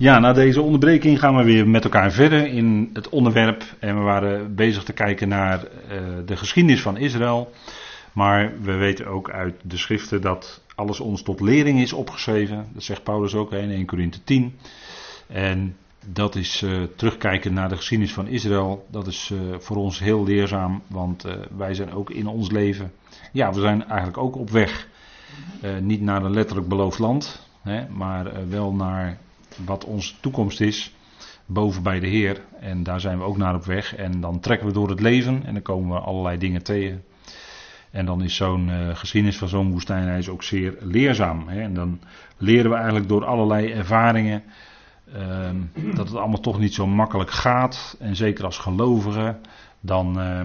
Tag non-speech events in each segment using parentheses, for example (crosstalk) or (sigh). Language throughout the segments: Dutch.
Ja, na deze onderbreking gaan we weer met elkaar verder in het onderwerp. En we waren bezig te kijken naar uh, de geschiedenis van Israël. Maar we weten ook uit de schriften dat alles ons tot lering is opgeschreven. Dat zegt Paulus ook in 1 Corinthe 10. En dat is uh, terugkijken naar de geschiedenis van Israël. Dat is uh, voor ons heel leerzaam, want wij zijn ook in ons leven. Ja, we zijn eigenlijk ook op weg. niet naar een letterlijk beloofd land, hè, maar wel naar wat onze toekomst is. Boven bij de Heer. En daar zijn we ook naar op weg. En dan trekken we door het leven en dan komen we allerlei dingen tegen. En dan is zo'n geschiedenis van zo'n woestijnreis ook zeer leerzaam. Hè. En dan leren we eigenlijk door allerlei ervaringen. Uh, dat het allemaal toch niet zo makkelijk gaat. En zeker als gelovige, dan uh,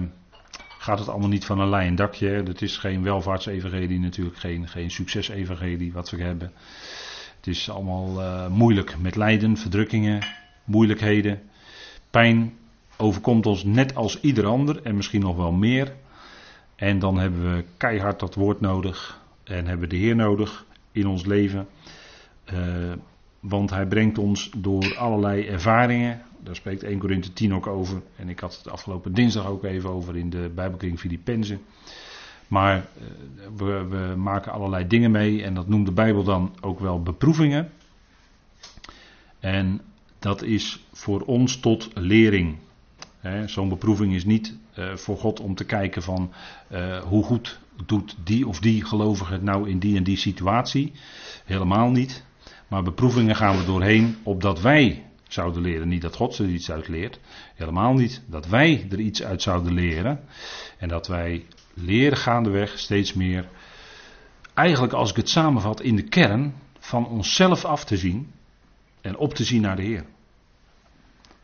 gaat het allemaal niet van een lijn dakje. Het is geen welvaartsevangelie natuurlijk, geen, geen succesevangelie wat we hebben. Het is allemaal uh, moeilijk met lijden, verdrukkingen, moeilijkheden. Pijn overkomt ons net als ieder ander en misschien nog wel meer. En dan hebben we keihard dat woord nodig en hebben we de Heer nodig in ons leven. Uh, want hij brengt ons door allerlei ervaringen. Daar spreekt 1 Korinthe 10 ook over. En ik had het afgelopen dinsdag ook even over in de Bijbelkring Filippenzen. Maar eh, we, we, maken allerlei dingen mee. En dat noemt de Bijbel dan ook wel beproevingen. En dat is voor ons tot lering. Zo'n beproeving is niet uh, voor God om te kijken van uh, hoe goed doet die of die gelovige het nou in die en die situatie. Helemaal niet. Maar beproevingen gaan we doorheen opdat wij zouden leren. Niet dat God er iets uit leert. Helemaal niet. Dat wij er iets uit zouden leren. En dat wij leren gaandeweg steeds meer. Eigenlijk als ik het samenvat in de kern van onszelf af te zien. En op te zien naar de Heer.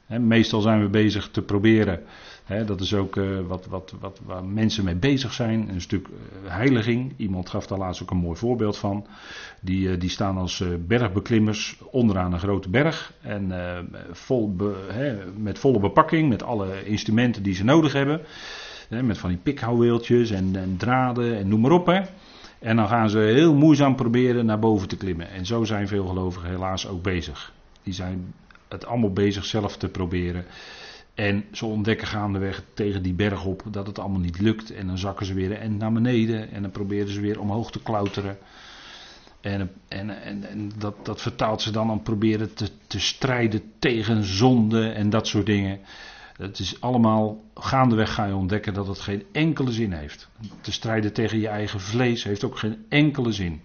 meestal zijn we bezig te proberen dat is ook uh, wat, wat, wat, waar mensen mee bezig zijn. Een stuk uh, heiliging. Iemand gaf daar laatst ook een mooi voorbeeld van. Die, uh, die staan als bergbeklimmers onderaan een grote berg. En vol met volle bepakking, met alle instrumenten die ze nodig hebben. Met van die pikhouweeltjes en, en, draden en noem maar op. Hè. En dan gaan ze heel moeizaam proberen naar boven te klimmen. En zo zijn veel gelovigen helaas ook bezig. Die zijn het allemaal bezig zelf te proberen. En ze ontdekken gaandeweg tegen die berg op dat het allemaal niet lukt. En dan zakken ze weer en naar beneden. En dan proberen ze weer omhoog te klauteren. En, en, en, en dat, dat vertaalt ze dan aan proberen te, te strijden tegen zonde en dat soort dingen. Het is allemaal, gaandeweg ga je ontdekken dat het geen enkele zin heeft. Te strijden tegen je eigen vlees heeft ook geen enkele zin.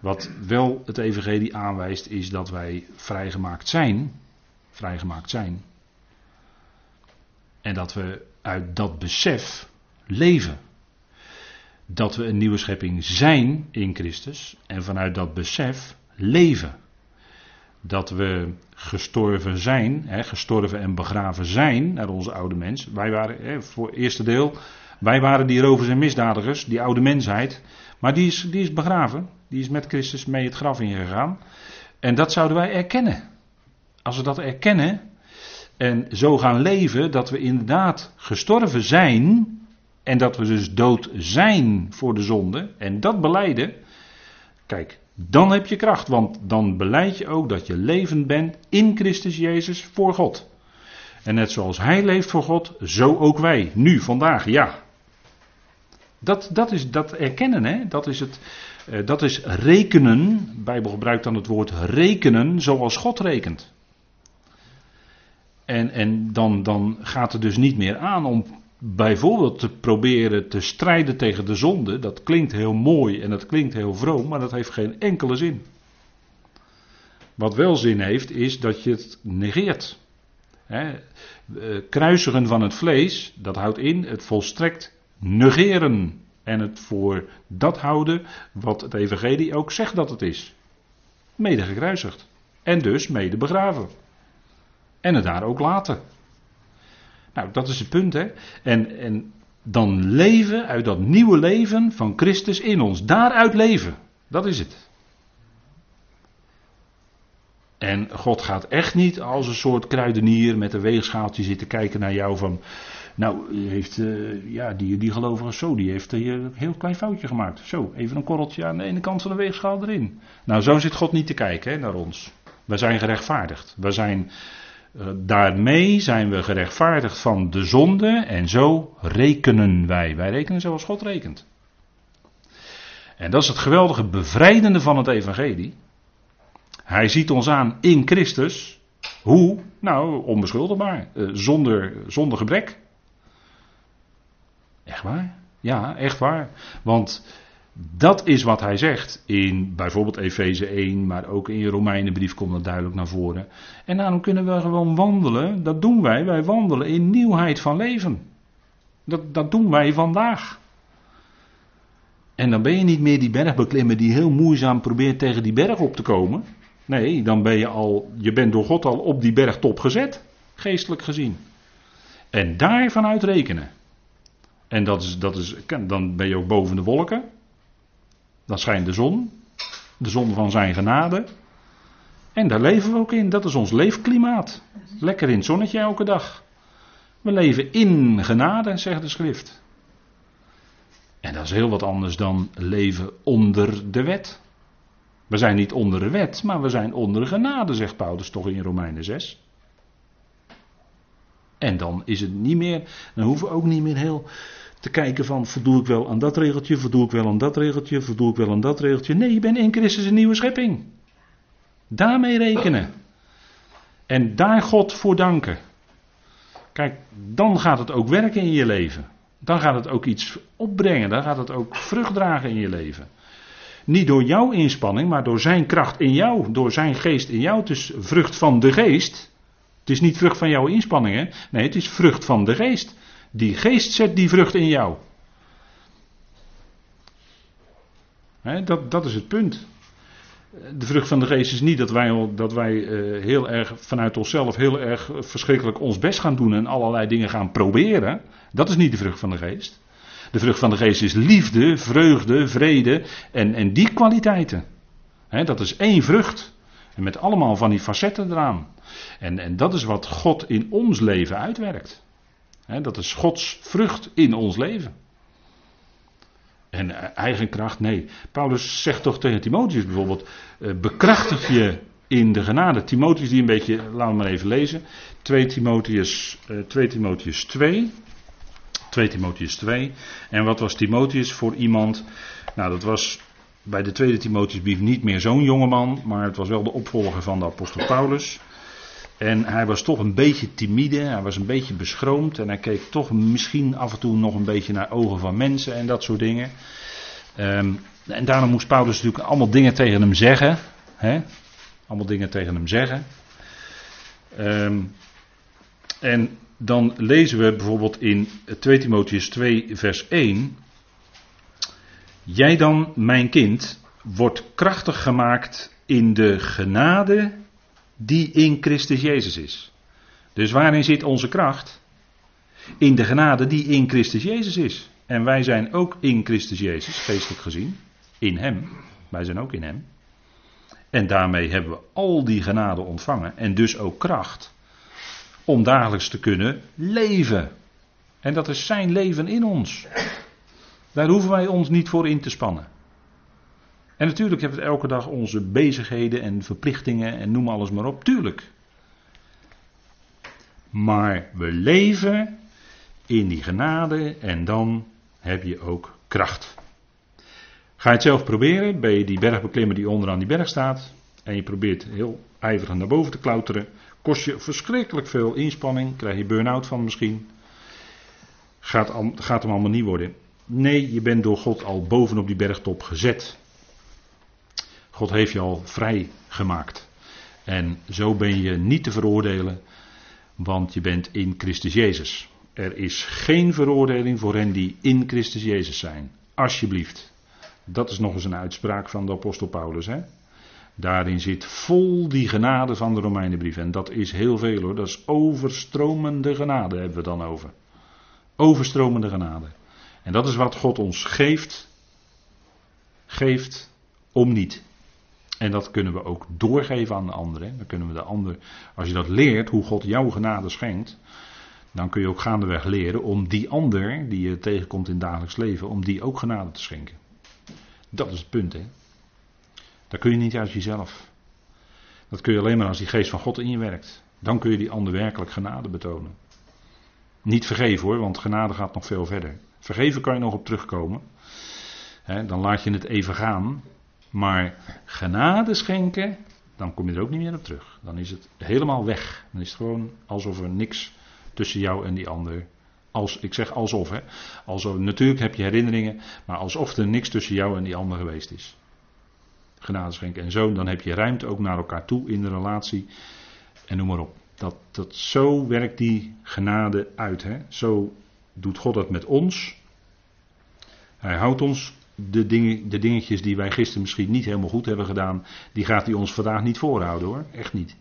Wat wel het evangelie aanwijst is dat wij vrijgemaakt zijn. Vrijgemaakt zijn en dat we uit dat besef leven. Dat we een nieuwe schepping zijn in Christus en vanuit dat besef leven. Dat we gestorven zijn, hè, gestorven en begraven zijn naar onze oude mens. Wij waren, hè, voor het eerste deel, wij waren die rovers en misdadigers, die oude mensheid. Maar die is, die is begraven, die is met Christus mee het graf ingegaan. En dat zouden wij erkennen. Als we dat erkennen, en zo gaan leven dat we inderdaad gestorven zijn. En dat we dus dood zijn voor de zonde. En dat beleiden. Kijk, dan heb je kracht. Want dan beleid je ook dat je levend bent in Christus Jezus voor God. En net zoals Hij leeft voor God, zo ook wij. Nu, vandaag, ja. Dat, dat is dat erkennen, hè? Dat is het. Uh, dat is rekenen. De Bijbel gebruikt dan het woord rekenen zoals God rekent. En, en dan, dan gaat het dus niet meer aan om bijvoorbeeld te proberen te strijden tegen de zonde. Dat klinkt heel mooi en dat klinkt heel vroom, maar dat heeft geen enkele zin. Wat wel zin heeft, is dat je het negeert. Eh, kruisigen van het vlees, dat houdt in het volstrekt negeren. En het voor dat houden wat het Evangelie ook zegt dat het is. Mede gekruisigd. En dus mede begraven. En het daar ook laten. Nou, dat is het punt, hè. En, en dan leven uit dat nieuwe leven van Christus in ons. Daaruit leven. Dat is het. En God gaat echt niet als een soort kruidenier met een weegschaaltje zitten kijken naar jou van. Nou, heeft, uh, ja, die, die gelovige zo, die heeft hier een heel klein foutje gemaakt. Zo, even een korreltje aan de ene kant van de weegschaal erin. Nou, zo zit God niet te kijken hè, naar ons. We zijn gerechtvaardigd. We zijn, daarmee zijn we gerechtvaardigd van de zonde en zo rekenen wij. Wij rekenen zoals God rekent. En dat is het geweldige bevrijdende van het evangelie. Hij ziet ons aan in Christus. Hoe? Nou, onbeschuldigbaar. Uh, zonder, zonder gebrek. Echt waar? Ja, echt waar. Want dat is wat hij zegt in bijvoorbeeld Efeze 1, maar ook in je Romeinenbrief komt dat duidelijk naar voren. En daarom kunnen we gewoon wandelen, dat doen wij, wij wandelen in nieuwheid van leven. Dat, dat doen wij vandaag. En dan ben je niet meer die bergbeklimmer die heel moeizaam probeert tegen die berg op te komen. Nee, dan ben je al, je bent door God al op die bergtop gezet, geestelijk gezien. En daar vanuit rekenen. En dat is, dat is, dan ben je ook boven de wolken. Dan schijnt de zon. De zon van zijn genade. En daar leven we ook in. Dat is ons leefklimaat. Lekker in het zonnetje elke dag. We leven in genade, zegt de schrift. En dat is heel wat anders dan leven onder de wet. We zijn niet onder de wet, maar we zijn onder de genade, zegt Paulus toch in Romeinen 6. En dan is het niet meer, dan hoeven we ook niet meer heel te kijken van voldoe ik wel aan dat regeltje, voldoe ik wel aan dat regeltje, voldoe ik wel aan dat regeltje. Nee, je bent in Christus een nieuwe schepping. Daarmee rekenen. En daar God voor danken. Kijk, dan gaat het ook werken in je leven. Dan gaat het ook iets opbrengen. Dan gaat het ook vrucht dragen in je leven. Niet door jouw inspanning, maar door zijn kracht in jou. Door zijn geest in jou. Het is vrucht van de geest. Het is niet vrucht van jouw inspanningen. Nee, het is vrucht van de geest. Die geest zet die vrucht in jou. dat, dat is het punt. De vrucht van de geest is niet dat wij, dat wij uh, heel erg vanuit onszelf heel erg verschrikkelijk ons best gaan doen en allerlei dingen gaan proberen. Dat is niet de vrucht van de geest. De vrucht van de geest is liefde, vreugde, vrede en, en die kwaliteiten. dat is één vrucht. En met allemaal van die facetten eraan. En, en dat is wat God in ons leven uitwerkt dat is Gods vrucht in ons leven. En eh, eigen kracht, nee. Paulus zegt toch tegen Timotheus bijvoorbeeld: uh, bekrachtig je in de genade. Timotheus, die een beetje, laten we maar even lezen. 2 Timotheus, uh, 2 Timotheus 2. 2 Timotheus 2. En wat was Timotheus voor iemand? Nou, dat was bij de tweede Timotheusbrief niet meer zo'n jongeman, maar het was wel de opvolger van de apostel Paulus. En hij was toch een beetje timide, hij was een beetje beschroomd en hij keek toch misschien af en toe nog een beetje naar ogen van mensen en dat soort dingen. Um, en daarom moest Paulus natuurlijk allemaal dingen tegen hem zeggen. Hè? Allemaal dingen tegen hem zeggen. Um, en dan lezen we bijvoorbeeld in 2 Timotheus 2, vers 1. Jij dan, mijn kind, wordt krachtig gemaakt in de genade die in Christus Jezus is. Dus waarin zit onze kracht? In de genade die in Christus Jezus is. En wij zijn ook in Christus Jezus, geestelijk gezien. In Hem. Wij zijn ook in Hem. En daarmee hebben we al die genade ontvangen. En dus ook kracht. Om dagelijks te kunnen leven. En dat is zijn leven in ons. Daar hoeven wij ons niet voor in te spannen. En natuurlijk hebben we elke dag onze bezigheden en verplichtingen en noem alles maar op. Tuurlijk. Maar we leven in die genade en dan heb je ook kracht. Ga je het zelf proberen, ben je die bergbeklimmer die onderaan die berg staat en je probeert heel ijverig naar boven te klauteren, kost je verschrikkelijk veel inspanning, krijg je burn-out van misschien. Gaat, gaat hem allemaal niet worden. Nee, je bent door God al bovenop die bergtop gezet. God heeft je al vrij gemaakt. En zo ben je niet te veroordelen, want je bent in Christus Jezus. Er is geen veroordeling voor hen die in Christus Jezus zijn. Alsjeblieft. Dat is nog eens een uitspraak van de apostel Paulus. Hè? Daarin zit vol die genade van de Romeinenbrief. En dat is heel veel hoor. Dat is overstromende genade hebben we dan over. Overstromende genade. En dat is wat God ons geeft. Geeft om niet. En dat kunnen we ook doorgeven aan de anderen. Dan kunnen we de ander, als je dat leert, hoe God jouw genade schenkt, dan kun je ook gaandeweg leren om die ander die je tegenkomt in het dagelijks leven, om die ook genade te schenken. Dat is het punt, hè. Dat kun je niet uit jezelf. Dat kun je alleen maar als die geest van God in je werkt. Dan kun je die ander werkelijk genade betonen. Niet vergeven hoor, want genade gaat nog veel verder. Vergeven kan je nog op terugkomen. dan laat je het even gaan. Maar genade schenken, dan kom je er ook niet meer op terug. Dan is het helemaal weg. Dan is het gewoon alsof er niks tussen jou en die ander. Als, ik zeg alsof, hè. Alsof, natuurlijk heb je herinneringen, maar alsof er niks tussen jou en die ander geweest is. Genade schenken en zo, dan heb je ruimte ook naar elkaar toe in de relatie. En noem maar op. Dat, dat, zo werkt die genade uit. Hè? Zo doet God dat met ons. Hij houdt ons de, dingen, de dingetjes die wij gisteren misschien niet helemaal goed hebben gedaan, die gaat hij ons vandaag niet voorhouden hoor. Echt niet.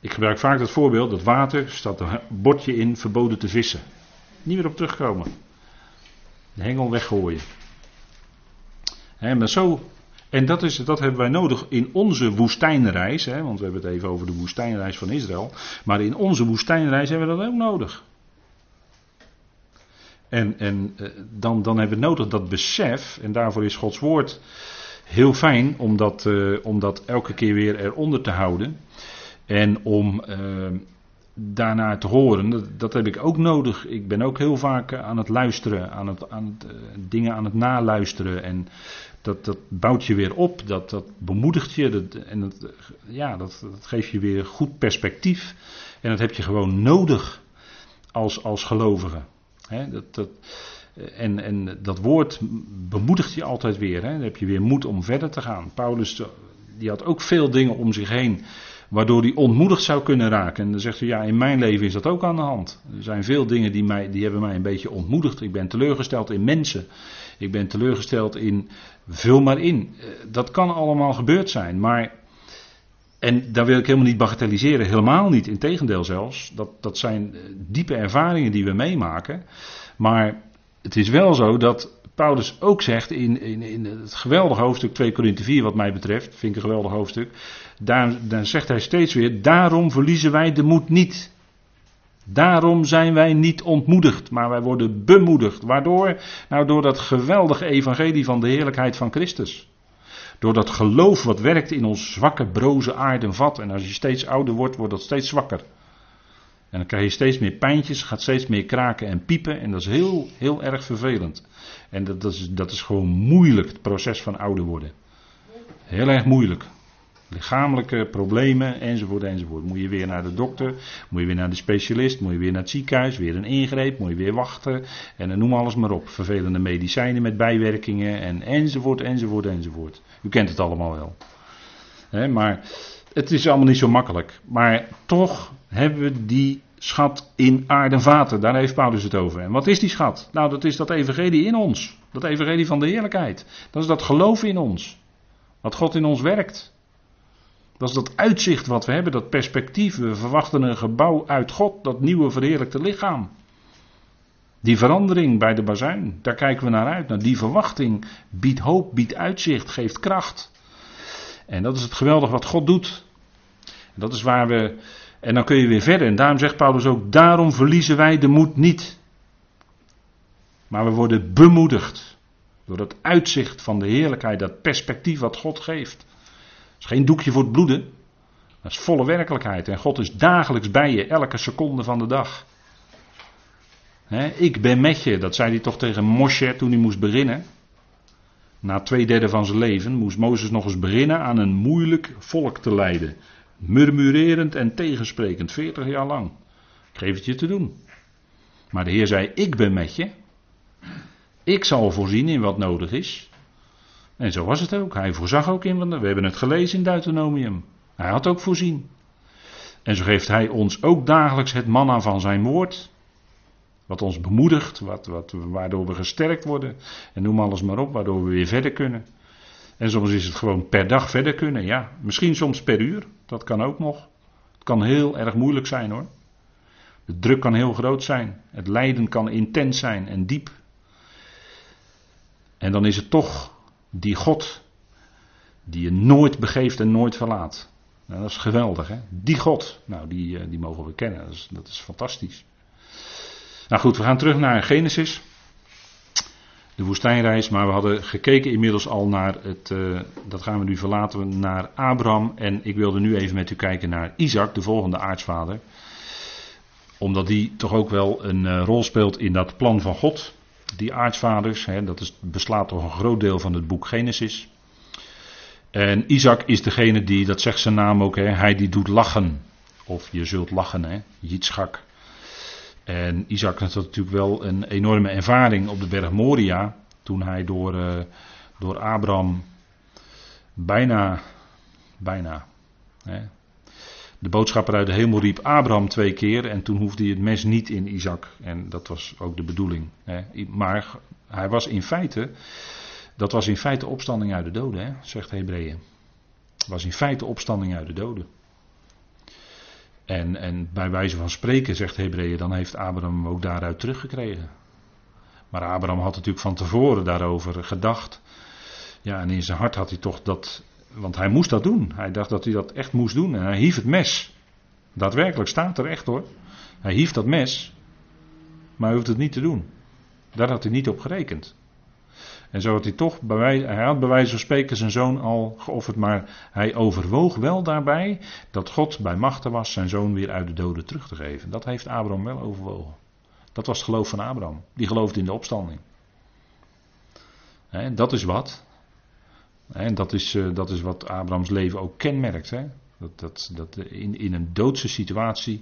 Ik gebruik vaak dat voorbeeld, dat water, staat een bordje in, verboden te vissen. Niet meer op terugkomen. De hengel weggooien. Maar zo, en dat, is, dat hebben wij nodig in onze woestijnreis, hè, want we hebben het even over de woestijnreis van Israël. Maar in onze woestijnreis hebben we dat ook nodig. En, en eh, dan, dan hebben we nodig dat besef, en daarvoor is Gods woord heel fijn om dat, dat elke keer weer eronder te houden. En om uh, daarnaar te horen, dat, dat, heb ik ook nodig. Ik ben ook heel vaak aan het luisteren, aan het, aan dingen aan het naluisteren. En dat, dat bouwt je weer op, dat, dat bemoedigt je. En dat, ja, dat, dat geeft je weer goed perspectief. En dat heb je gewoon nodig als, als gelovige dat, dat, en, en dat woord bemoedigt je altijd weer. Dan heb je weer moed om verder te gaan. Paulus die had ook veel dingen om zich heen waardoor hij ontmoedigd zou kunnen raken. En dan zegt hij, ja, in mijn leven is dat ook aan de hand. Er zijn veel dingen die, mij, die hebben mij een beetje ontmoedigd. Ik ben teleurgesteld in mensen. Ik ben teleurgesteld in, vul maar in. Eh, dat kan allemaal gebeurd zijn, maar en daar wil ik helemaal niet bagatelliseren, helemaal niet, integendeel zelfs. Dat, dat zijn eh, diepe ervaringen die we meemaken. Maar het is wel zo dat Paulus ook zegt in, in, in het geweldige hoofdstuk 2 Korinthe 4 wat mij betreft, vind ik een geweldig hoofdstuk. Daar, dan zegt hij steeds weer, daarom verliezen wij de moed niet. Daarom zijn wij niet ontmoedigd, maar wij worden bemoedigd. Waardoor? Nou door dat geweldige evangelie van de heerlijkheid van Christus. Door dat geloof wat werkt in ons zwakke, broze aarden vat. En als je steeds ouder wordt, wordt dat steeds zwakker. En dan krijg je steeds meer pijntjes, gaat steeds meer kraken en piepen. En dat is heel, heel erg vervelend. En dat, dat, is, dat is gewoon moeilijk, het proces van ouder worden. Heel erg moeilijk. Lichamelijke problemen enzovoort enzovoort. Moet je weer naar de dokter, moet je weer naar de specialist, moet je weer naar het ziekenhuis, weer een ingreep, moet je weer wachten. En dan noem alles maar op. Vervelende medicijnen met bijwerkingen en enzovoort enzovoort enzovoort. U kent het allemaal wel. maar het is allemaal niet zo makkelijk. Maar toch hebben we die schat in aarde en vaten. Daar heeft Paulus het over. En wat is die schat? Nou, dat is dat evangelie in ons. Dat evangelie van de heerlijkheid. Dat is dat geloof in ons. Wat God in ons werkt. Dat is dat uitzicht wat we hebben, dat perspectief. We verwachten een gebouw uit God, dat nieuwe verheerlijkte lichaam. Die verandering bij de bazuin, daar kijken we naar uit. Nou, die verwachting biedt hoop, biedt uitzicht, geeft kracht. En dat is het geweldige wat God doet. En dat is waar we. En dan kun je weer verder. En daarom zegt Paulus ook: daarom verliezen wij de moed niet. Maar we worden bemoedigd. Door dat uitzicht van de heerlijkheid, dat perspectief wat God geeft. Is geen doekje voor het bloeden. Dat is volle werkelijkheid. En God is dagelijks bij je, elke seconde van de dag ik ben met je, dat zei hij toch tegen Moshe toen hij moest beginnen. Na twee derde van zijn leven moest Mozes nog eens beginnen aan een moeilijk volk te leiden. Murmurerend en tegensprekend, 40 jaar lang. Ik geef het je te doen. Maar de Heer zei: Ik ben met je. Ik zal voorzien in wat nodig is. En zo was het ook. Hij voorzag ook in. We hebben het gelezen in Deuteronomium. Hij had ook voorzien. En zo geeft hij ons ook dagelijks het manna van zijn woord. Wat ons bemoedigt, wat, wat, waardoor we gesterkt worden. En noem alles maar op, waardoor we weer verder kunnen. En soms is het gewoon per dag verder kunnen, ja. Misschien soms per uur, dat kan ook nog. Het kan heel erg moeilijk zijn hoor. De druk kan heel groot zijn. Het lijden kan intens zijn en diep. En dan is het toch die God die je nooit begeeft en nooit verlaat. Nou, dat is geweldig, hè? Die God, nou, die, eh, die mogen we kennen. Dat is, dat is fantastisch. Nou goed, we gaan terug naar Genesis. de woestijnreis, maar we hadden gekeken inmiddels al naar het, uh, dat gaan we nu verlaten, naar Abraham. En ik wilde nu even met u kijken naar Isaac, de volgende aartsvader. Omdat die toch ook wel een uh, rol speelt in dat plan van God. Die aartsvaders, hè, dat is, beslaat toch een groot deel van het boek Genesis. En Isaac is degene die, dat zegt zijn naam ook, hè, hij die doet lachen. Of je zult lachen, hè, Yitzchak. En Isaac had natuurlijk wel een enorme ervaring op de berg Moria. Toen hij door, uh, door Abraham bijna, bijna, hè, de boodschapper uit de hemel riep Abraham twee keer. En toen hoefde hij het mes niet in Isaac. En dat was ook de bedoeling. Hè. Maar hij was in feite, dat was in feite opstanding uit de doden, hè, zegt Hebreeën. was in feite opstanding uit de doden. En, en bij wijze van spreken, zegt Hebreeën, dan heeft Abraham ook daaruit teruggekregen. Maar Abraham had natuurlijk van tevoren daarover gedacht. Ja, en in zijn hart had hij toch dat. Want hij moest dat doen. Hij dacht dat hij dat echt moest doen. En hij hief het mes. Daadwerkelijk staat er echt hoor. Hij hief dat mes. Maar hij hoeft het niet te doen. Daar had hij niet op gerekend. En zo had hij toch, hij had bij wijze van spreken zijn zoon al geofferd, maar hij overwoog wel daarbij dat God bij machten was zijn zoon weer uit de doden terug te geven. Dat heeft Abraham wel overwogen. Dat was het geloof van Abraham. Die geloofde in de opstanding. Dat is wat. En dat is, eh, dat is wat Abrahams leven ook kenmerkt. Hè? Dat, dat, dat in, in een doodse situatie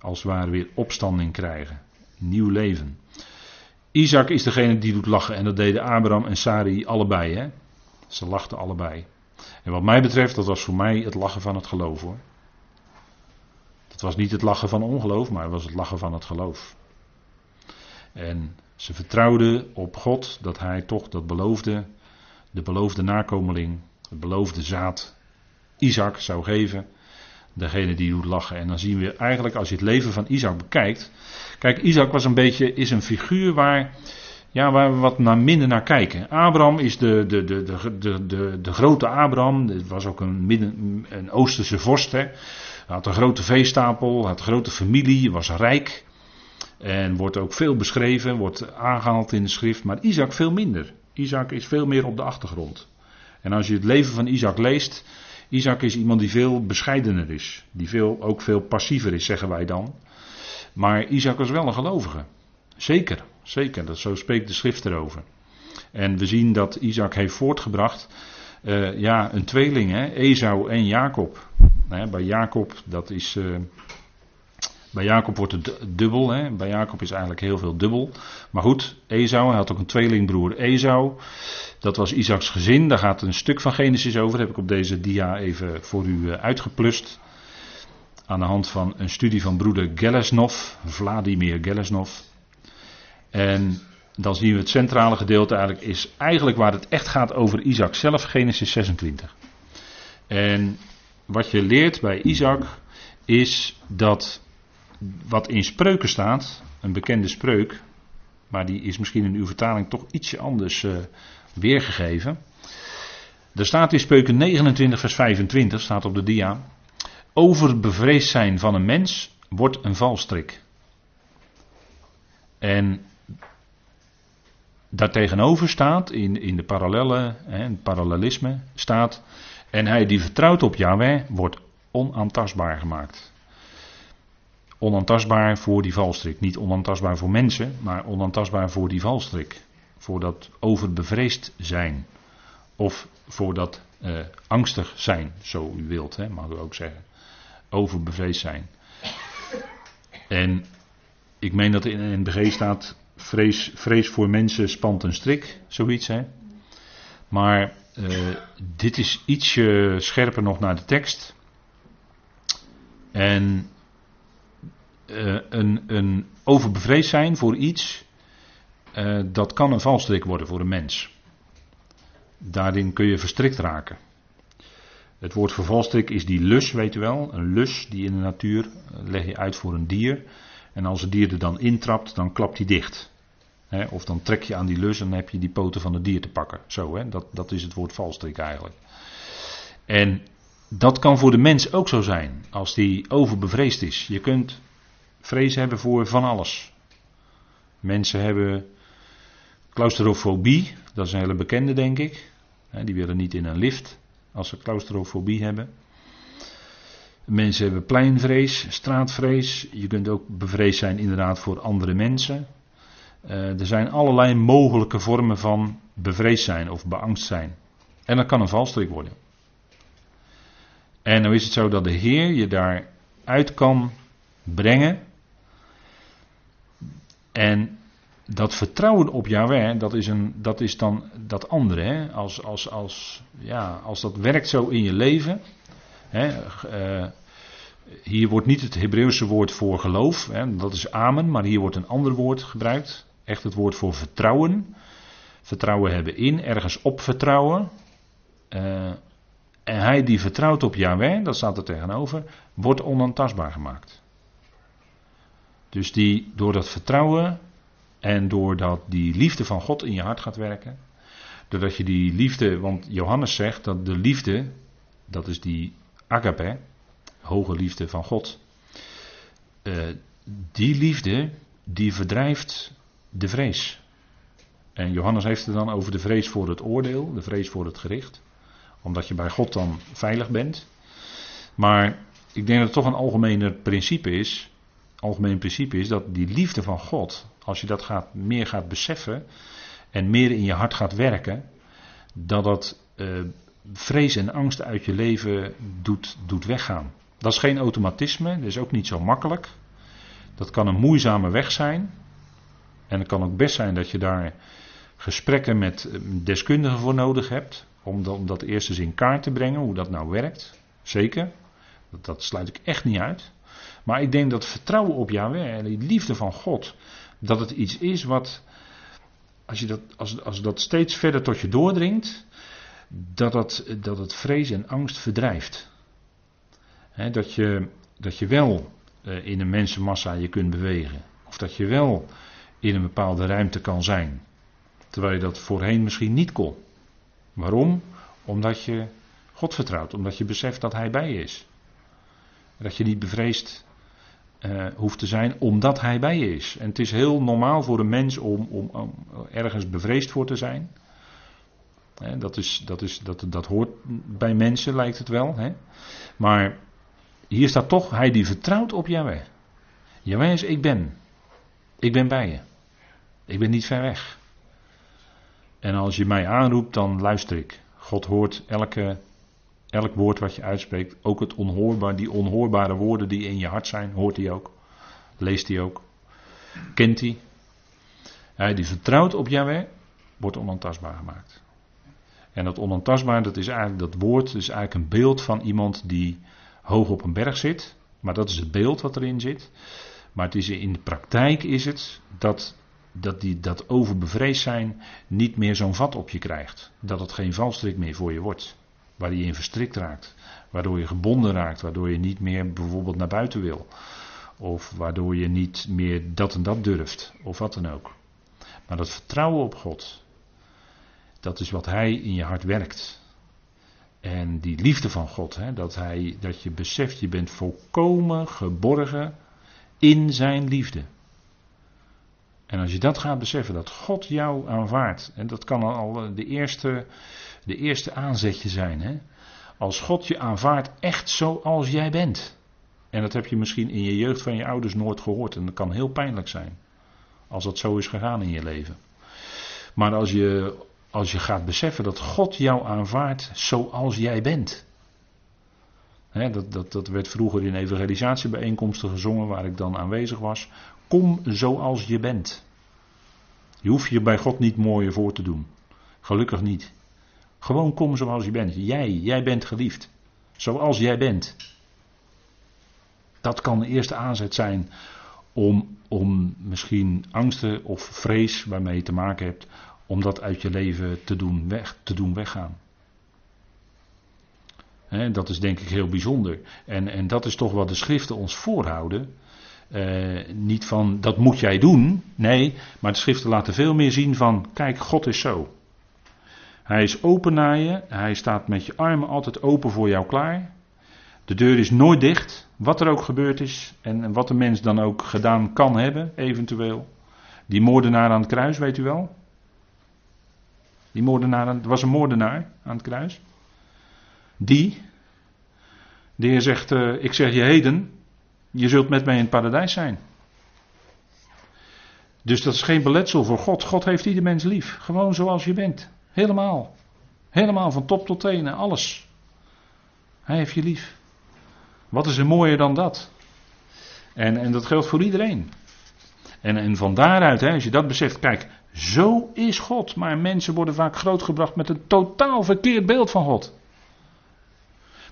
als het ware weer opstanding krijgen. Nieuw leven. Isaac is degene die doet lachen. En dat deden Abraham en Sari allebei. Hè? Ze lachten allebei. En wat mij betreft, dat was voor mij het lachen van het geloof hoor. Dat was niet het lachen van ongeloof, maar het was het lachen van het geloof. En ze vertrouwden op God dat hij toch dat beloofde, de beloofde nakomeling, het beloofde zaad, Isaac zou geven. Degene die doet lachen. En dan zien we eigenlijk, als je het leven van Isaac bekijkt. Kijk, Isaac was een beetje, is een figuur waar, ja, waar we wat naar minder naar kijken. Abraham is de, de, de, de, de, de, de grote Abraham. Het was ook een, midden, een Oosterse vorst. Hè. Hij had een grote veestapel, had een grote familie, was rijk. En wordt ook veel beschreven, wordt aangehaald in de schrift. Maar Isaac veel minder. Isaac is veel meer op de achtergrond. En als je het leven van Isaac leest, Isaac is iemand die veel bescheidener is. Die veel, ook veel passiever is, zeggen wij dan. Maar Isaac was wel een gelovige. Zeker, zeker. Dat, zo spreekt de schrift erover. En we zien dat Isaac heeft voortgebracht. Uh, ja, een tweeling, hè, Esau en Jacob. bij Jacob, dat is. Uh, bij Jacob wordt het dubbel. Hè. Bij Jacob is eigenlijk heel veel dubbel. Maar goed, Esau, hij had ook een tweelingbroer Esau. Dat was Isaacs gezin. Daar gaat een stuk van Genesis over. Heb ik op deze dia even voor u eh, uitgeplust. Aan de hand van een studie van broeder Gelesnov, Vladimir Gelesnov. En dan zien we het centrale gedeelte eigenlijk is eigenlijk waar het echt gaat over Isaac zelf, Genesis 26. En wat je leert bij Isaac is dat wat in spreuken staat, een bekende spreuk, maar die is misschien in uw vertaling toch ietsje anders uh, weergegeven. Er staat in spreuken 29 vers 25, staat op de dia, overbevreesd zijn van een mens wordt een valstrik. En daartegenover staat, in, in de parallellen, hè, het parallelisme, staat, en hij die vertrouwt op Yahweh wordt onaantastbaar gemaakt onaantastbaar voor die valstrik. Niet onaantastbaar voor mensen, maar onaantastbaar voor die valstrik. Voor dat overbevreesd zijn. Of voor dat uh, angstig zijn, zo u wilt, hè, mag u ook zeggen. Overbevreesd zijn. En ik meen dat in NBG staat: vrees, vrees voor mensen spant een strik, zoiets. Hè. Maar uh, dit is ietsje scherper nog naar de tekst. En uh, een, een overbevreesd zijn voor iets, uh, dat kan een valstrik worden voor een mens. Daarin kun je verstrikt raken. Het woord voor valstrik is die lus, weet u wel. Een lus die in de natuur eh, leg je uit voor een dier. En als het dier er dan intrapt, dan klapt hij dicht. Of dan trek je aan die lus en dan heb je die poten van het dier te pakken. Zo? Dat, dat is het woord valstrik eigenlijk. En dat kan voor de mens ook zo zijn, als die overbevreesd is. Je kunt vrees hebben voor van alles. Mensen hebben Claustrofobie, dat is een hele bekende denk ik. Die willen niet in een lift als ze claustrofobie hebben. Mensen hebben pleinvrees, straatvrees. Je kunt ook bevreesd zijn inderdaad voor andere mensen. Uh, er zijn allerlei mogelijke vormen van bevreesd zijn of beangst zijn. En dat kan een valstrik worden. En nou is het zo dat de Heer je daaruit kan brengen. En dat vertrouwen op Yahweh, dat is, een, dat is dan dat andere. Hè? Als, als, als, ja, als dat werkt zo in je leven. Hè? Uh, hier wordt niet het Hebreeuwse woord voor geloof, hè? dat is amen, maar hier wordt een ander woord gebruikt. Echt het woord voor vertrouwen. Vertrouwen hebben in, ergens op vertrouwen. Uh, en hij die vertrouwt op Yahweh, dat staat er tegenover, wordt onaantastbaar gemaakt. Dus die door dat vertrouwen en doordat die liefde van God in je hart gaat werken, doordat je die liefde, want Johannes zegt dat de liefde, dat is die agape, hoge liefde van God, uh, die liefde die verdrijft de vrees. En Johannes heeft het dan over de vrees voor het oordeel, de vrees voor het gericht, omdat je bij God dan veilig bent. Maar ik denk dat het toch een algemener principe is, algemeen principe is dat die liefde van God, als je dat gaat, meer gaat beseffen en meer in je hart gaat werken, dat dat uh, vrees en angst uit je leven doet, doet weggaan. Dat is geen automatisme, dat is ook niet zo makkelijk. Dat kan een moeizame weg zijn. En het kan ook best zijn dat je daar gesprekken met eh, deskundigen voor nodig hebt. Om dat, om dat eerst eens in kaart te brengen, hoe dat nou werkt. Zeker. Dat, dat sluit ik echt niet uit. Maar ik denk dat vertrouwen op Yahweh en die liefde van God, dat het iets is wat, als, je dat, als, als dat steeds verder tot je doordringt, dat, dat, dat het vrees en angst verdrijft. dat, je, dat je wel uh, in een mensenmassa je kunt bewegen. Of dat je wel in een bepaalde ruimte kan zijn. Terwijl je dat voorheen misschien niet kon. Waarom? Omdat je God vertrouwt, omdat je beseft dat Hij bij je is. Dat je niet bevreesd uh, hoeft te zijn omdat hij bij je is. En het is heel normaal voor een mens om, om, ergens bevreesd voor te zijn. dat, is, dat, is, dat, dat hoort bij mensen, lijkt het wel. Maar hier staat toch, hij die vertrouwt op Yahweh. Yahweh is ik ben. Ik ben bij je. Ik ben niet ver weg. En als je mij aanroept, dan luister ik. God hoort elke Elk woord wat je uitspreekt, ook het onhoorbaar, die onhoorbare woorden die in je hart zijn, hoort hij ook. Leest hij ook. Kent hij. Hij die vertrouwt op Yahweh, wordt onaantastbaar gemaakt. En dat onaantastbaar, dat is eigenlijk dat woord, is eigenlijk een beeld van iemand die hoog op een berg zit. Maar dat is het beeld wat erin zit. Maar het is in de praktijk is het dat, dat, die, dat overbevreesd zijn niet meer zo'n vat op je krijgt. Dat het geen valstrik meer voor je wordt waar je in verstrikt raakt. Waardoor je gebonden raakt, waardoor je niet meer bijvoorbeeld naar buiten wil. Of waardoor je niet meer dat en dat durft, of wat dan ook. Maar dat vertrouwen op God, dat is wat Hij in je hart werkt. En die liefde van God, hè, dat, hij, dat je beseft, je bent volkomen geborgen in Zijn liefde. En als je dat gaat beseffen, dat God jou aanvaardt, en dat kan al de eerste de eerste aanzetje zijn. Hè? Als God je aanvaardt echt zoals jij bent. En dat heb je misschien in je jeugd van je ouders nooit gehoord. En dat kan heel pijnlijk zijn. Als dat zo is gegaan in je leven. Maar als je, als je gaat beseffen dat God jou aanvaardt zoals jij bent. Hè, dat, dat, dat werd vroeger in evangelisatiebijeenkomsten gezongen waar ik dan aanwezig was. Kom zoals je bent. Je hoeft je bij God niet mooier voor te doen. Gelukkig niet. Gewoon kom zoals je bent. Jij, jij bent geliefd. Zoals jij bent. Dat kan de eerste aanzet zijn om, om misschien angsten of vrees waarmee je te maken hebt, om dat uit je leven te doen, weg, te doen weggaan. dat is denk ik heel bijzonder. En, en dat is toch wat de schriften ons voorhouden. Uh, niet van dat moet jij doen. Nee, maar de schriften laten veel meer zien van kijk, God is zo. Hij is open naar je. Hij staat met je armen altijd open voor jou klaar. De deur is nooit dicht. Wat er ook gebeurd is. En wat de mens dan ook gedaan kan hebben, eventueel. Die moordenaar aan het kruis, weet u wel. Die moordenaar, er was een moordenaar aan het kruis. Die, de Heer zegt, uh, ik zeg je heden, je zult met mij in het paradijs zijn. Dus dat is geen beletsel voor God. God heeft ieder mens lief. Gewoon zoals je bent. Helemaal. Helemaal van top tot tenen, alles. Hij heeft je lief. Wat is er mooier dan dat? En, en dat geldt voor iedereen. En, en van daaruit, hè, als je dat beseft, kijk, zo is God. Maar mensen worden vaak grootgebracht met een totaal verkeerd beeld van God.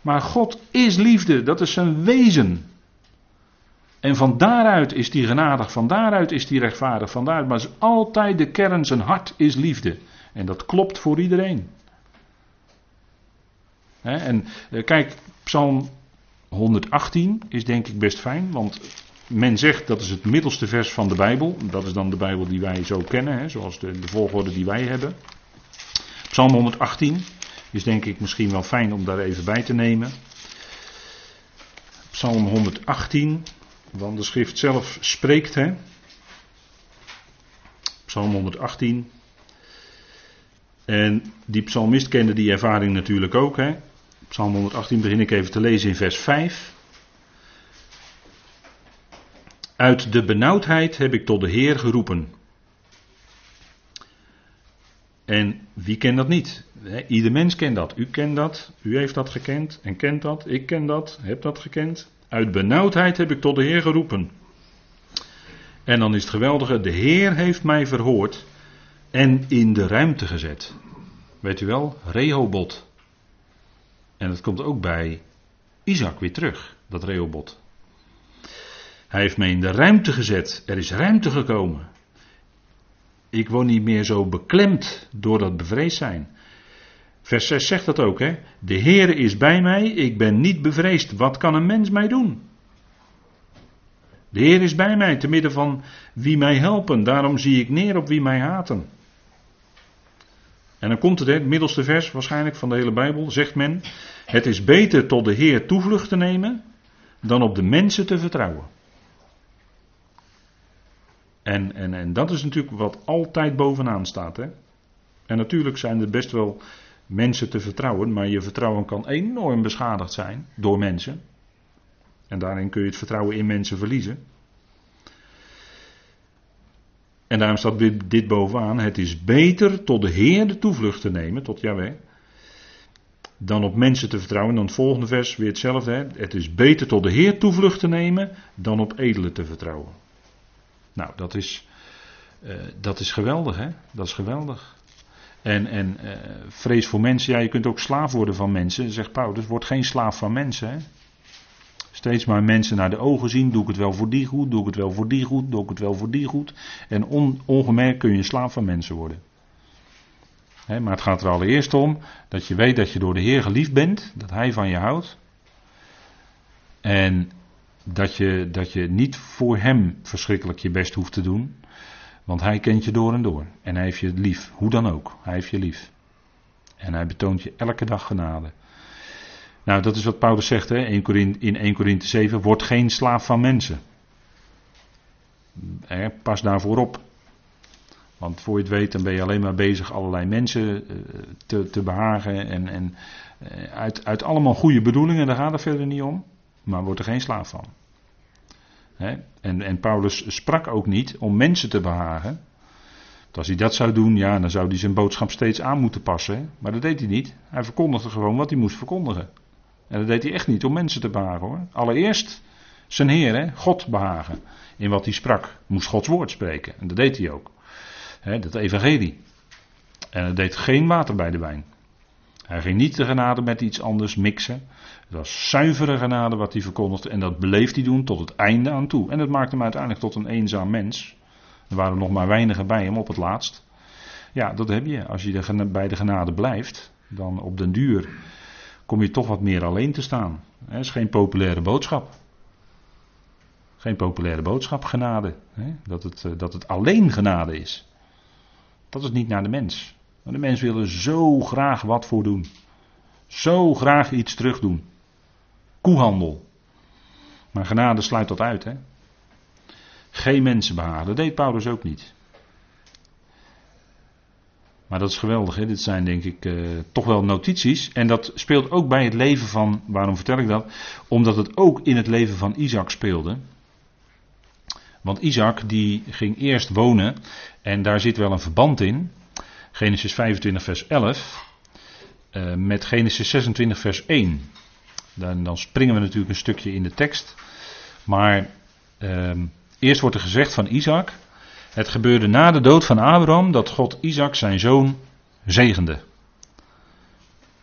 Maar God is liefde, dat is zijn wezen. En van daaruit is hij genadig, van daaruit is hij rechtvaardig, van daaruit, maar is altijd de kern, zijn hart is liefde. En dat klopt voor iedereen. en eh, kijk, Psalm 118 is denk ik best fijn, want men zegt dat is het middelste vers van de Bijbel. Dat is dan de Bijbel die wij zo kennen, zoals de, de volgorde die wij hebben. Psalm 118 is denk ik misschien wel fijn om daar even bij te nemen. Psalm 118, want de schrift zelf spreekt, hè. Psalm 118. En die psalmist kende die ervaring natuurlijk ook, hè. Psalm 118 begin ik even te lezen in vers 5. Uit de benauwdheid heb ik tot de Heer geroepen. En wie kent dat niet? Ieder mens kent dat. U kent dat, u heeft dat gekend en kent dat, ik ken dat, heb dat gekend. Uit benauwdheid heb ik tot de Heer geroepen. En dan is het geweldige, de Heer heeft mij verhoord en in de ruimte gezet. Weet u wel, Rehobot. En dat komt ook bij Isaac weer terug, dat Rehobot. Hij heeft mij in de ruimte gezet. Er is ruimte gekomen. Ik word niet meer zo beklemd door dat bevreesd zijn. Vers 6 zegt dat ook, hè? De Heere is bij mij, ik ben niet bevreesd. Wat kan een mens mij doen? De Heer is bij mij, te midden van wie mij helpen. Daarom zie ik neer op wie mij haten. En dan komt het, het middelste vers waarschijnlijk van de hele Bijbel, zegt men: Het is beter tot de Heer toevlucht te nemen dan op de mensen te vertrouwen. En, en, en dat is natuurlijk wat altijd bovenaan staat. Hè? En natuurlijk zijn er best wel mensen te vertrouwen, maar je vertrouwen kan enorm beschadigd zijn door mensen. En daarin kun je het vertrouwen in mensen verliezen. En daarom staat dit, dit bovenaan: het is beter tot de Heer de toevlucht te nemen, tot Yahweh, dan op mensen te vertrouwen. Dan het volgende vers weer hetzelfde: hè? het is beter tot de Heer toevlucht te nemen dan op edelen te vertrouwen. Nou, dat is, uh, dat is geweldig, hè? Dat is geweldig. En, en uh, vrees voor mensen, ja, je kunt ook slaaf worden van mensen. Zegt Paulus, word geen slaaf van mensen. Hè? Steeds maar mensen naar de ogen zien. Doe ik het wel voor die goed? Doe ik het wel voor die goed? Doe ik het wel voor die goed? En on, ongemerkt kun je slaaf van mensen worden. maar het gaat er allereerst om dat je weet dat je door de Heer geliefd bent. Dat Hij van je houdt. En dat je, dat je niet voor Hem verschrikkelijk je best hoeft te doen. Want Hij kent je door en door. En Hij heeft je lief. Hoe dan ook. Hij heeft je lief. En Hij betoont je elke dag genade. Nou, dat is wat Paulus zegt hè, in 1 Korinthe 7. Word geen slaaf van mensen. Pas daarvoor op. Want voor je het weet, dan ben je alleen maar bezig allerlei mensen eh, te, te behagen. En, en eh, uit, uit allemaal goede bedoelingen, daar gaat het verder niet om. Maar word er geen slaaf van. En, en Paulus sprak ook niet om mensen te behagen. als hij dat zou doen, ja, dan zou hij zijn boodschap steeds aan moeten passen. Maar dat deed hij niet. Hij verkondigde gewoon wat hij moest verkondigen. En dat deed hij echt niet om mensen te behagen hoor. Allereerst zijn Heer, God behagen. In wat hij sprak. Moest Gods woord spreken. En dat deed hij ook. Hè, dat evangelie. En hij deed geen water bij de wijn. Hij ging niet de genade met iets anders mixen. Het was zuivere genade wat hij verkondigde. En dat bleef hij doen tot het einde aan toe. En dat maakte hem uiteindelijk tot een eenzaam mens. Er waren nog maar weinigen bij hem op het laatst. Ja, dat heb je. Als je bij de genade blijft, dan op den duur kom je toch wat meer alleen te staan. Dat is geen populaire boodschap. Geen populaire boodschap, genade. Dat het, eh, dat het alleen genade is. Dat is niet naar de mens. De mens wil er zo graag wat voor doen. Zo graag iets terug doen. Koehandel. Maar genade sluit dat uit, hè? Geen behagen. Dat deed Paulus ook niet. Maar dat is geweldig, hè? dit zijn denk ik uh, toch wel notities. En dat speelt ook bij het leven van, waarom vertel ik dat? Omdat het ook in het leven van Isaac speelde. Want Isaac die ging eerst wonen en daar zit wel een verband in. Genesis 25 vers 11 uh, met Genesis 26 vers 1. Dan, dan, springen we natuurlijk een stukje in de tekst. Maar uh, eerst wordt er gezegd van Isaac. Het gebeurde na de dood van Abraham dat God Isaac zijn zoon zegende.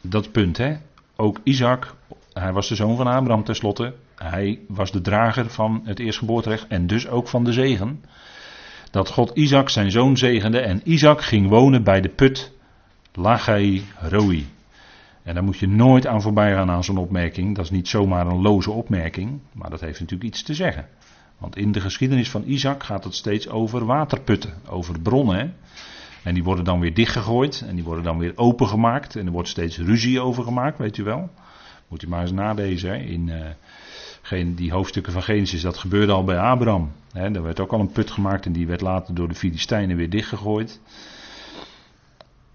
Dat punt hè. Ook Isaac, hij was de zoon van Abraham tenslotte. Hij was de drager van het eerstgeboorterecht en dus ook van de zegen. Dat God Isaac zijn zoon zegende en Isaac ging wonen bij de put Lagai Roi. En daar moet je nooit aan voorbij gaan aan zo'n opmerking. Dat is niet zomaar een loze opmerking, maar dat heeft natuurlijk iets te zeggen. Want in de geschiedenis van Isaac gaat het steeds over waterputten, over bronnen. En die worden dan weer dichtgegooid en die worden dan weer opengemaakt. En er wordt steeds ruzie over gemaakt, weet u wel. Moet u maar eens nalezen. In uh, die hoofdstukken van Genesis, dat gebeurde al bij Abraham. Hè? Er werd ook al een put gemaakt en die werd later door de Filistijnen weer dichtgegooid.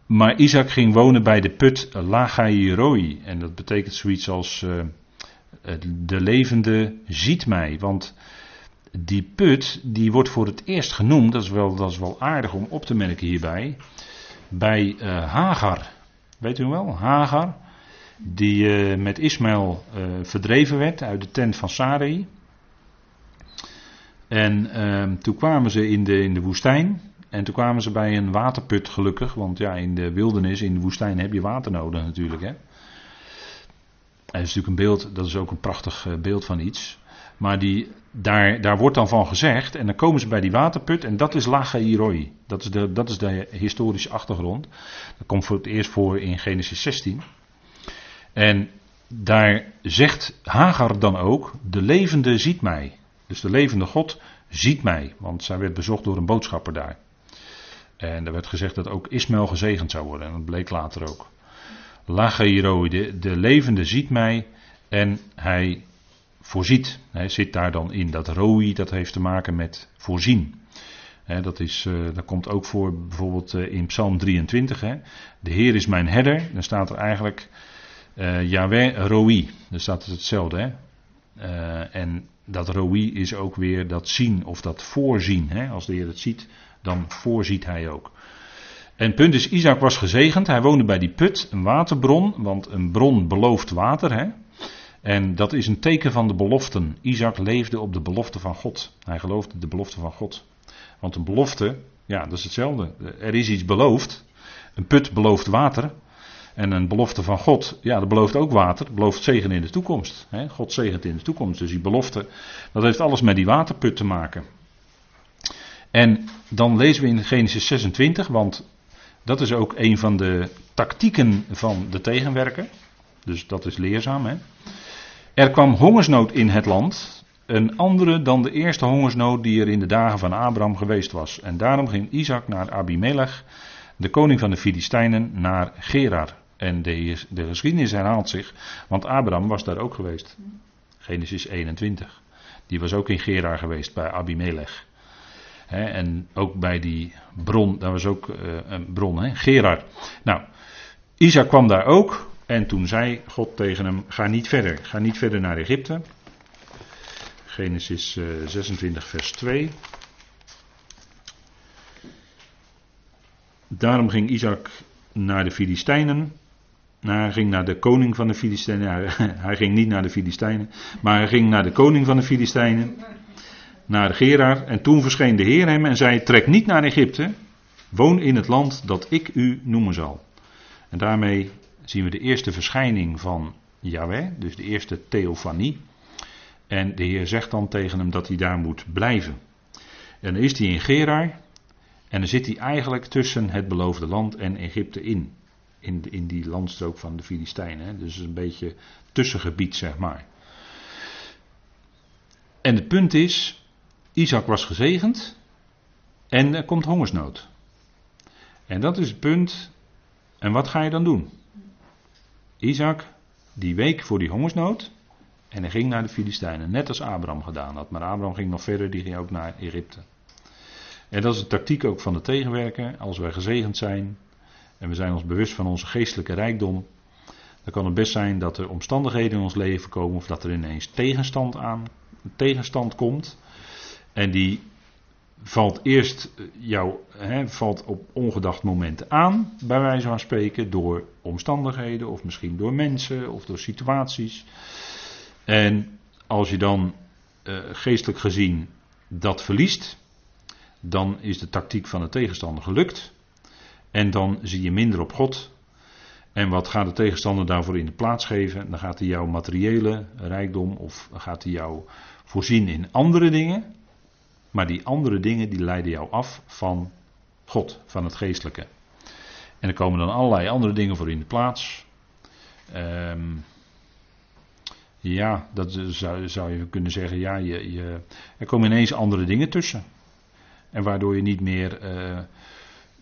Maar Isaac ging wonen bij de put Lagairoi. En dat betekent zoiets als uh, de levende ziet mij. Want die put die wordt voor het eerst genoemd, dat is wel, dat is wel aardig om op te merken hierbij, bij uh, Hagar. Weet u wel, Hagar, die uh, met Ismaël uh, verdreven werd uit de tent van Sarai. En ehm, toen kwamen ze in de, in de woestijn. En toen kwamen ze bij een waterput gelukkig, want ja, in de wildernis, in de woestijn heb je water nodig natuurlijk. Hè. Dat is natuurlijk een beeld, dat is ook een prachtig beeld van iets. Maar die, daar, daar wordt dan van gezegd, en dan komen ze bij die waterput, en dat is Lachairoi. Dat is de, dat is de historische achtergrond. Dat komt voor het eerst voor in Genesis 16. En daar zegt Hagar dan ook, de levende ziet mij. Dus de levende God ziet mij, want zij werd bezocht door een boodschapper daar. En er werd gezegd dat ook Ismaël gezegend zou worden, en dat bleek later ook. Lachairoi, de, de levende ziet mij en hij voorziet. Zit daar dan in. Dat roi, dat heeft te maken met voorzien. dat, is, uh, komt ook voor bijvoorbeeld uh, in Psalm 23. Hè. De Heer is mijn herder. Dan staat er eigenlijk uh, Yahweh roi. Dan staat het hetzelfde. En dat roi is ook weer dat zien of dat voorzien. Als de Heer het ziet, dan voorziet hij ook. En het punt is, Isaac was gezegend. Hij woonde bij die put, een waterbron. Want een bron belooft water. En dat is een teken van de beloften. Isaac leefde op de belofte van God. Hij geloofde de belofte van God. Want een belofte, ja, dat is hetzelfde. Er is iets beloofd. Een put belooft water. En een belofte van God, ja, dat belooft ook water. Dat belooft zegen in de toekomst. God zegent in de toekomst. Dus die belofte, dat heeft alles met die waterput te maken. En dan lezen we in Genesis 26, want dat is ook een van de tactieken van de tegenwerker. Dus dat is leerzaam. Hè? Er kwam hongersnood in het land, een andere dan de eerste hongersnood die er in de dagen van Abraham geweest was. En daarom ging Isaac naar Abimelech, de koning van de Filistijnen, naar Gerar. En de, de geschiedenis herhaalt zich, want Abraham was daar ook geweest. Genesis 21. Die was ook in Gerar geweest bij Abimelech. en ook bij die bron, daar was ook uh, een bron, he, Gerar. Nou, Isaac kwam daar ook, en toen zei God tegen hem: Ga niet verder, ga niet verder naar Egypte. Genesis 26, eh, vers 2. Daarom ging Isaac naar de Filistijnen. Nou, hij ging naar de koning van de Filistijnen. (laughs) Hij ging niet naar de Filistijnen, maar hij ging naar de koning van de Filistijnen, naar Gerar. En toen verscheen de Heer hem en zei: Trek niet naar Egypte, woon in het land dat ik u noemen zal. En daarmee zien we de eerste verschijning van Yahweh, dus de eerste theofanie. En de Heer zegt dan tegen hem dat hij daar moet blijven. En dan is hij in Gerar. En dan zit hij eigenlijk tussen het beloofde land en Egypte in. In, in die landstrook van de Filistijnen. Dus een beetje tussengebied, zeg maar. En het punt is, Isaac was gezegend en er komt hongersnood. En dat is het punt. En wat ga je dan doen? Isaac, die week voor die hongersnood. En hij ging naar de Filistijnen, net als Abraham gedaan had. Maar Abraham ging nog verder, die ging ook naar Egypte. En dat is de tactiek ook van de tegenwerker. Als wij gezegend zijn en we zijn ons bewust van onze geestelijke rijkdom, dan kan het best zijn dat er omstandigheden in ons leven komen of dat er ineens tegenstand aan, tegenstand komt. En die valt eerst jou, hè, valt op ongedacht momenten aan, bij wijze van spreken, door omstandigheden of misschien door mensen of door situaties. En als je dan uh, geestelijk gezien dat verliest, dan is de tactiek van de tegenstander gelukt. En dan zie je minder op God. En wat gaat de tegenstander daarvoor in de plaats geven? Dan gaat hij jouw materiële rijkdom of gaat hij jou voorzien in andere dingen. Maar die andere dingen die leiden jou af van God, van het geestelijke. En er komen dan allerlei andere dingen voor in de plaats. Um, ja, dat zou, zou, je kunnen zeggen. Ja, je, je, er komen ineens andere dingen tussen. En waardoor je niet meer. Uh,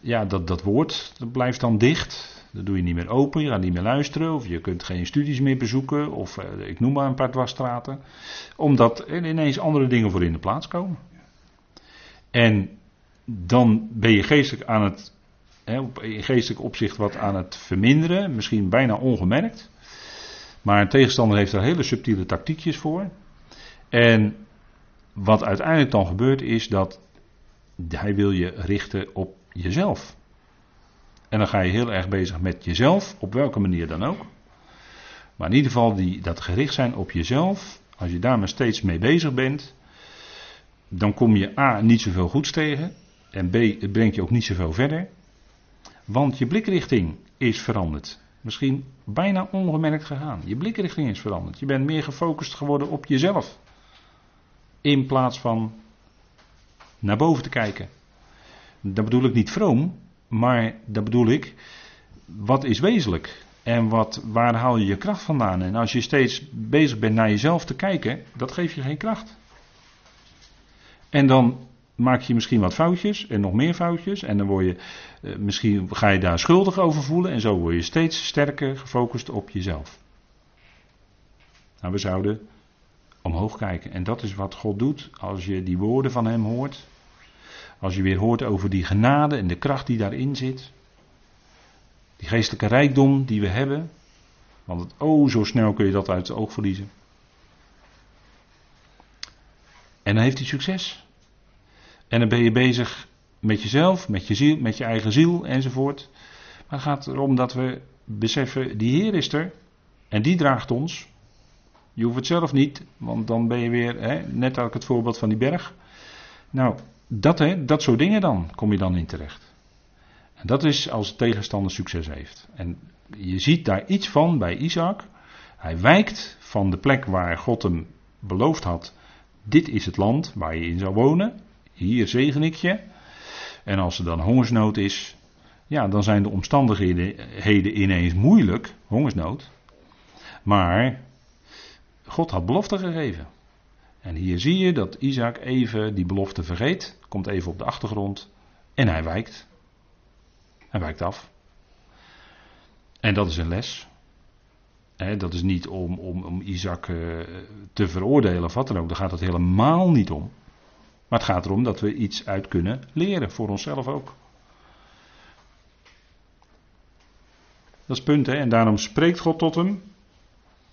ja, dat, dat woord blijft dan dicht. Dat doe je niet meer open, je gaat niet meer luisteren. Of je kunt geen studies meer bezoeken. Of uh, ik noem maar een paar dwarsstraten. Omdat er ineens andere dingen voor in de plaats komen. En dan ben je geestelijk aan het. Hè, in geestelijk opzicht wat aan het verminderen. Misschien bijna ongemerkt. Maar een tegenstander heeft daar hele subtiele tactiekjes voor. En wat uiteindelijk dan gebeurt is dat hij wil je richten op jezelf. En dan ga je heel erg bezig met jezelf, op welke manier dan ook. Maar in ieder geval die, dat gericht zijn op jezelf, als je daar maar steeds mee bezig bent, dan kom je A niet zoveel goeds tegen en B het brengt je ook niet zoveel verder. Want je blikrichting is veranderd. Misschien bijna ongemerkt gegaan. Je blikrichting is veranderd. Je bent meer gefocust geworden op jezelf. In plaats van naar boven te kijken. Dat bedoel ik niet vroom, maar dat bedoel ik, wat is wezenlijk? En wat, waar haal je je kracht vandaan? En als je steeds bezig bent naar jezelf te kijken, dat geeft je geen kracht. En dan maak je misschien wat foutjes en nog meer foutjes. En dan word je, eh, misschien ga je daar schuldig over voelen. En zo word je steeds sterker gefocust op jezelf. Nou, we zouden omhoog kijken. En dat is wat God doet als je die woorden van Hem hoort. Als je weer hoort over die genade en de kracht die daarin zit. Die geestelijke rijkdom die we hebben. Want het, oh, zo snel kun je dat uit het oog verliezen. En dan heeft hij succes. En dan ben je bezig met jezelf, met je ziel, met je eigen ziel enzovoort. Maar het gaat erom dat we beseffen, die Heer is er. En die draagt ons. Je hoeft het zelf niet, want dan ben je weer, hè, net ik het voorbeeld van die berg. Nou, dat, hè, dat soort dingen dan, kom je dan in terecht. En dat is als de tegenstander succes heeft. En je ziet daar iets van bij Isaac. Hij wijkt van de plek waar God hem beloofd had. Dit is het land waar je in zou wonen. Hier zegen ik je. En als er dan hongersnood is, ja, dan zijn de omstandigheden ineens moeilijk, hongersnood. Maar God had belofte gegeven. En hier zie je dat Isaac even die belofte vergeet, komt even op de achtergrond en hij wijkt. Hij wijkt af. En dat is een les. dat is niet om, om, om Isaac eh, te veroordelen of wat dan ook, daar gaat het helemaal niet om. Maar het gaat erom dat we iets uit kunnen leren, voor onszelf ook. Dat is punt, hè? En daarom spreekt God tot hem.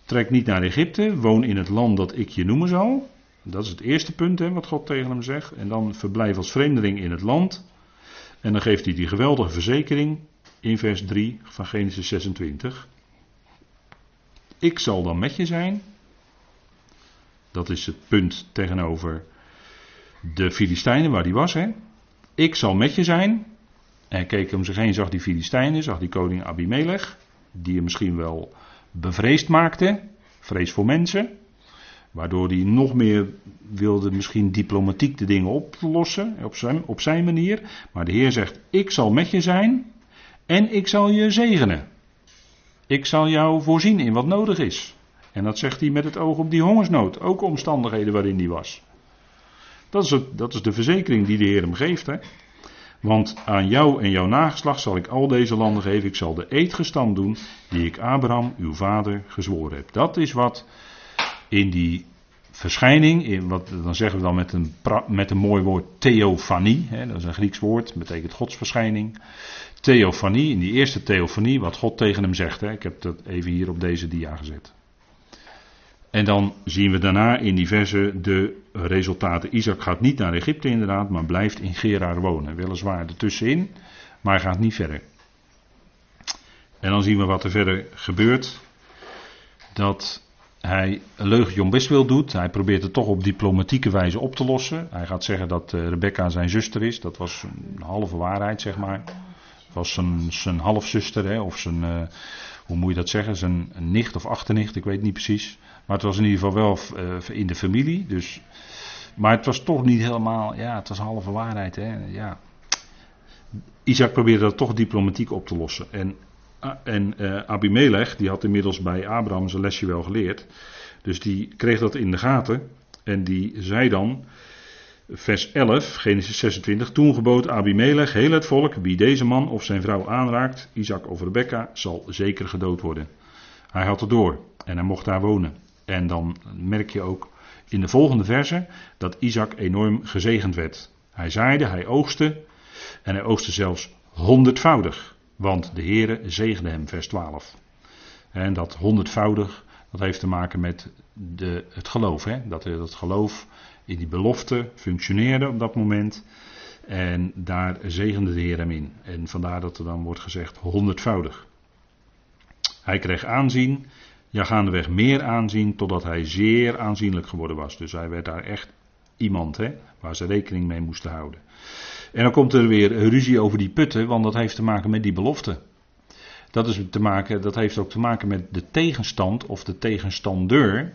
Trek niet naar Egypte, woon in het land dat ik je noemen zal. Dat is het eerste punt, hè, wat God tegen hem zegt. En dan verblijf als vreemdeling in het land. En dan geeft hij die geweldige verzekering in vers 3 van Genesis 26. Ik zal dan met je zijn. Dat is het punt tegenover de Filistijnen waar hij was. Hè? Ik zal met je zijn. En keek om zich heen, zag die Filistijnen, zag die koning Abimelech, die hem misschien wel bevreesd maakte, vrees voor mensen, waardoor hij nog meer wilde misschien diplomatiek de dingen oplossen, op zijn, op zijn manier. Maar de Heer zegt, ik zal met je zijn en ik zal je zegenen. Ik zal jou voorzien in wat nodig is. En dat zegt hij met het oog op die hongersnood, ook omstandigheden waarin hij was. Dat is, het, dat is de verzekering die de Heer hem geeft. Hè? Want aan jou en jouw nageslacht zal ik al deze landen geven. Ik zal de eed gestand doen die ik Abraham, uw vader, gezworen heb. Dat is wat in die verschijning, wat, dan zeggen we dan met een, met een mooi woord theofanie, hè, dat is een Grieks woord, betekent godsverschijning. Theofanie, in die eerste theofanie, wat God tegen hem zegt. Hè, ik heb dat even hier op deze dia gezet. En dan zien we daarna in die verse de resultaten. Isaac gaat niet naar Egypte inderdaad, maar blijft in Gerar wonen. Weliswaar ertussenin, maar gaat niet verder. En dan zien we wat er verder gebeurt. Dat hij een leugentje om wil doet. Hij probeert het toch op diplomatieke wijze op te lossen. Hij gaat zeggen dat eh, Rebecca zijn zuster is. Dat was een halve waarheid, zeg maar. Het was zijn, zijn halfzuster, hè, of zijn, uh, hoe moet je dat zeggen, zijn nicht of achternicht, ik weet niet precies. Maar het was in ieder geval wel uh, in de familie. Dus, maar het was toch niet helemaal, ja, het was halve waarheid. Hè, ja. Isaac probeerde dat toch diplomatiek op te lossen. En Ah, en uh, Abimelech, die had inmiddels bij Abraham zijn lesje wel geleerd. Dus die kreeg dat in de gaten. En die zei dan, vers 11, Genesis 26. Toen gebood Abimelech heel het volk, wie deze man of zijn vrouw aanraakt, Isaac of Rebecca, zal zeker gedood worden. Hij had het door en hij mocht daar wonen. En dan merk je ook in de volgende verse dat Isaac enorm gezegend werd. Hij zaaide, hij oogste en hij oogste zelfs honderdvoudig. Want de Heere zegende hem, vers 12. En dat honderdvoudig, dat heeft te maken met de, het geloof. Hè? Dat het geloof in die belofte functioneerde op dat moment. En daar zegende de Heer hem in. En vandaar dat er dan wordt gezegd honderdvoudig. Hij kreeg aanzien, ja gaandeweg meer aanzien, totdat hij zeer aanzienlijk geworden was. Dus hij werd daar echt iemand hè, waar ze rekening mee moesten houden. En dan komt er weer ruzie over die putten, want dat heeft te maken met die belofte. Dat, is te maken, dat heeft ook te maken met de tegenstand of de tegenstander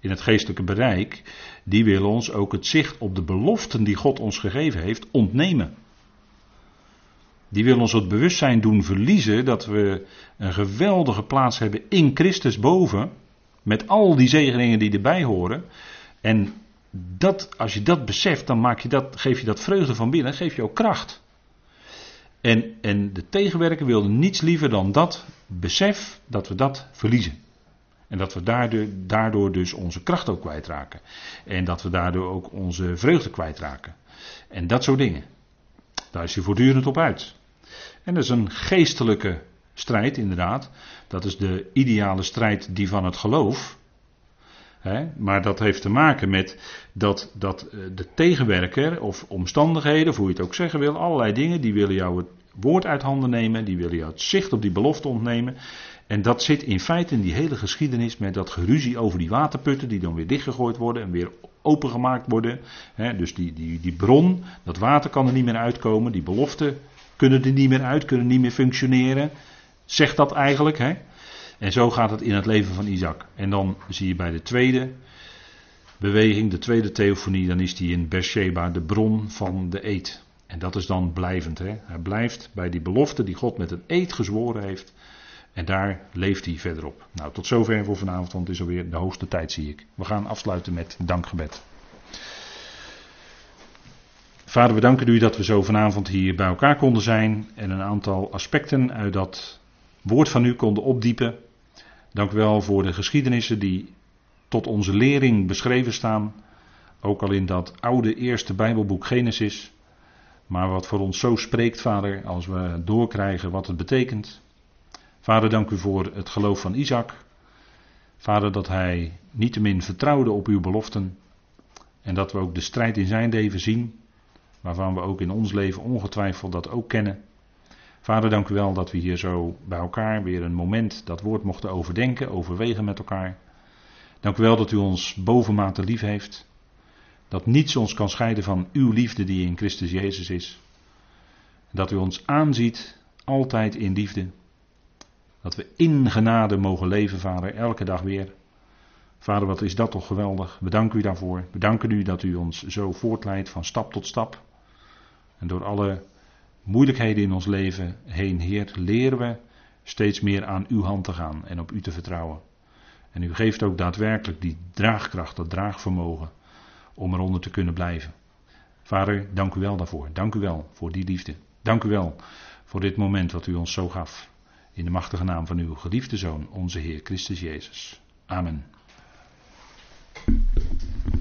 in het geestelijke bereik. Die wil ons ook het zicht op de beloften die God ons gegeven heeft ontnemen. Die wil ons het bewustzijn doen verliezen dat we een geweldige plaats hebben in Christus boven. Met al die zegeningen die erbij horen. En dat, als je dat beseft, dan maak je dat, geef je dat vreugde van binnen, geef je ook kracht. En, en de tegenwerker wilde niets liever dan dat besef dat we dat verliezen. En dat we daardoor, daardoor dus onze kracht ook kwijtraken. En dat we daardoor ook onze vreugde kwijtraken. En dat soort dingen. Daar is hij voortdurend op uit. En dat is een geestelijke strijd, inderdaad. Dat is de ideale strijd die van het geloof maar dat heeft te maken met dat, dat eh, de tegenwerker of omstandigheden, of hoe je het ook zeggen wil, allerlei dingen, die willen jou het woord uit handen nemen, die willen jou het zicht op die belofte ontnemen. En dat zit in feite in die hele geschiedenis met dat geruzie over die waterputten, die dan weer dichtgegooid worden en weer opengemaakt worden. dus die, die, die bron, dat water kan er niet meer uitkomen, die beloften kunnen er niet meer uit, kunnen niet meer functioneren. Zegt dat eigenlijk, hè? En zo gaat het in het leven van Isaac. En dan zie je bij de tweede beweging, de tweede theofonie, dan is die in Beersheba de bron van de eed. En dat is dan blijvend. Hè? Hij blijft bij die belofte die God met een eed gezworen heeft. En daar leeft hij verder op. Nou, tot zover voor vanavond, want het is alweer de hoogste tijd, zie ik. We gaan afsluiten met dankgebed. Vader, we danken u dat we zo vanavond hier bij elkaar konden zijn en een aantal aspecten uit dat woord van u konden opdiepen. Dank u wel voor de geschiedenissen die tot onze lering beschreven staan. Ook al in dat oude eerste Bijbelboek Genesis. Maar wat voor ons zo spreekt, Vader, als we doorkrijgen wat het betekent. Vader, dank u voor het geloof van Isaac. Vader, dat hij niettemin vertrouwde op uw beloften. En dat we ook de strijd in zijn leven zien. Waarvan we ook in ons leven ongetwijfeld dat ook kennen. Vader, dank u wel dat we hier zo bij elkaar weer een moment dat woord mochten overdenken, overwegen met elkaar. Dank u wel dat u ons bovenmate lief heeft. Dat niets ons kan scheiden van uw liefde die in Christus Jezus is. Dat u ons aanziet, altijd in liefde. Dat we in genade mogen leven, Vader, elke dag weer. Vader, wat is dat toch geweldig. Bedank u daarvoor. Bedanken u dat u ons zo voortleidt van stap tot stap. En door alle moeilijkheden in ons leven heen, Heer, leren we steeds meer aan uw hand te gaan en op u te vertrouwen. En u geeft ook daadwerkelijk die draagkracht, dat draagvermogen om eronder te kunnen blijven. Vader, dank u wel daarvoor. Dank u wel voor die liefde. Dank u wel voor dit moment wat u ons zo gaf. In de machtige naam van uw geliefde Zoon, onze Heer Christus Jezus. Amen.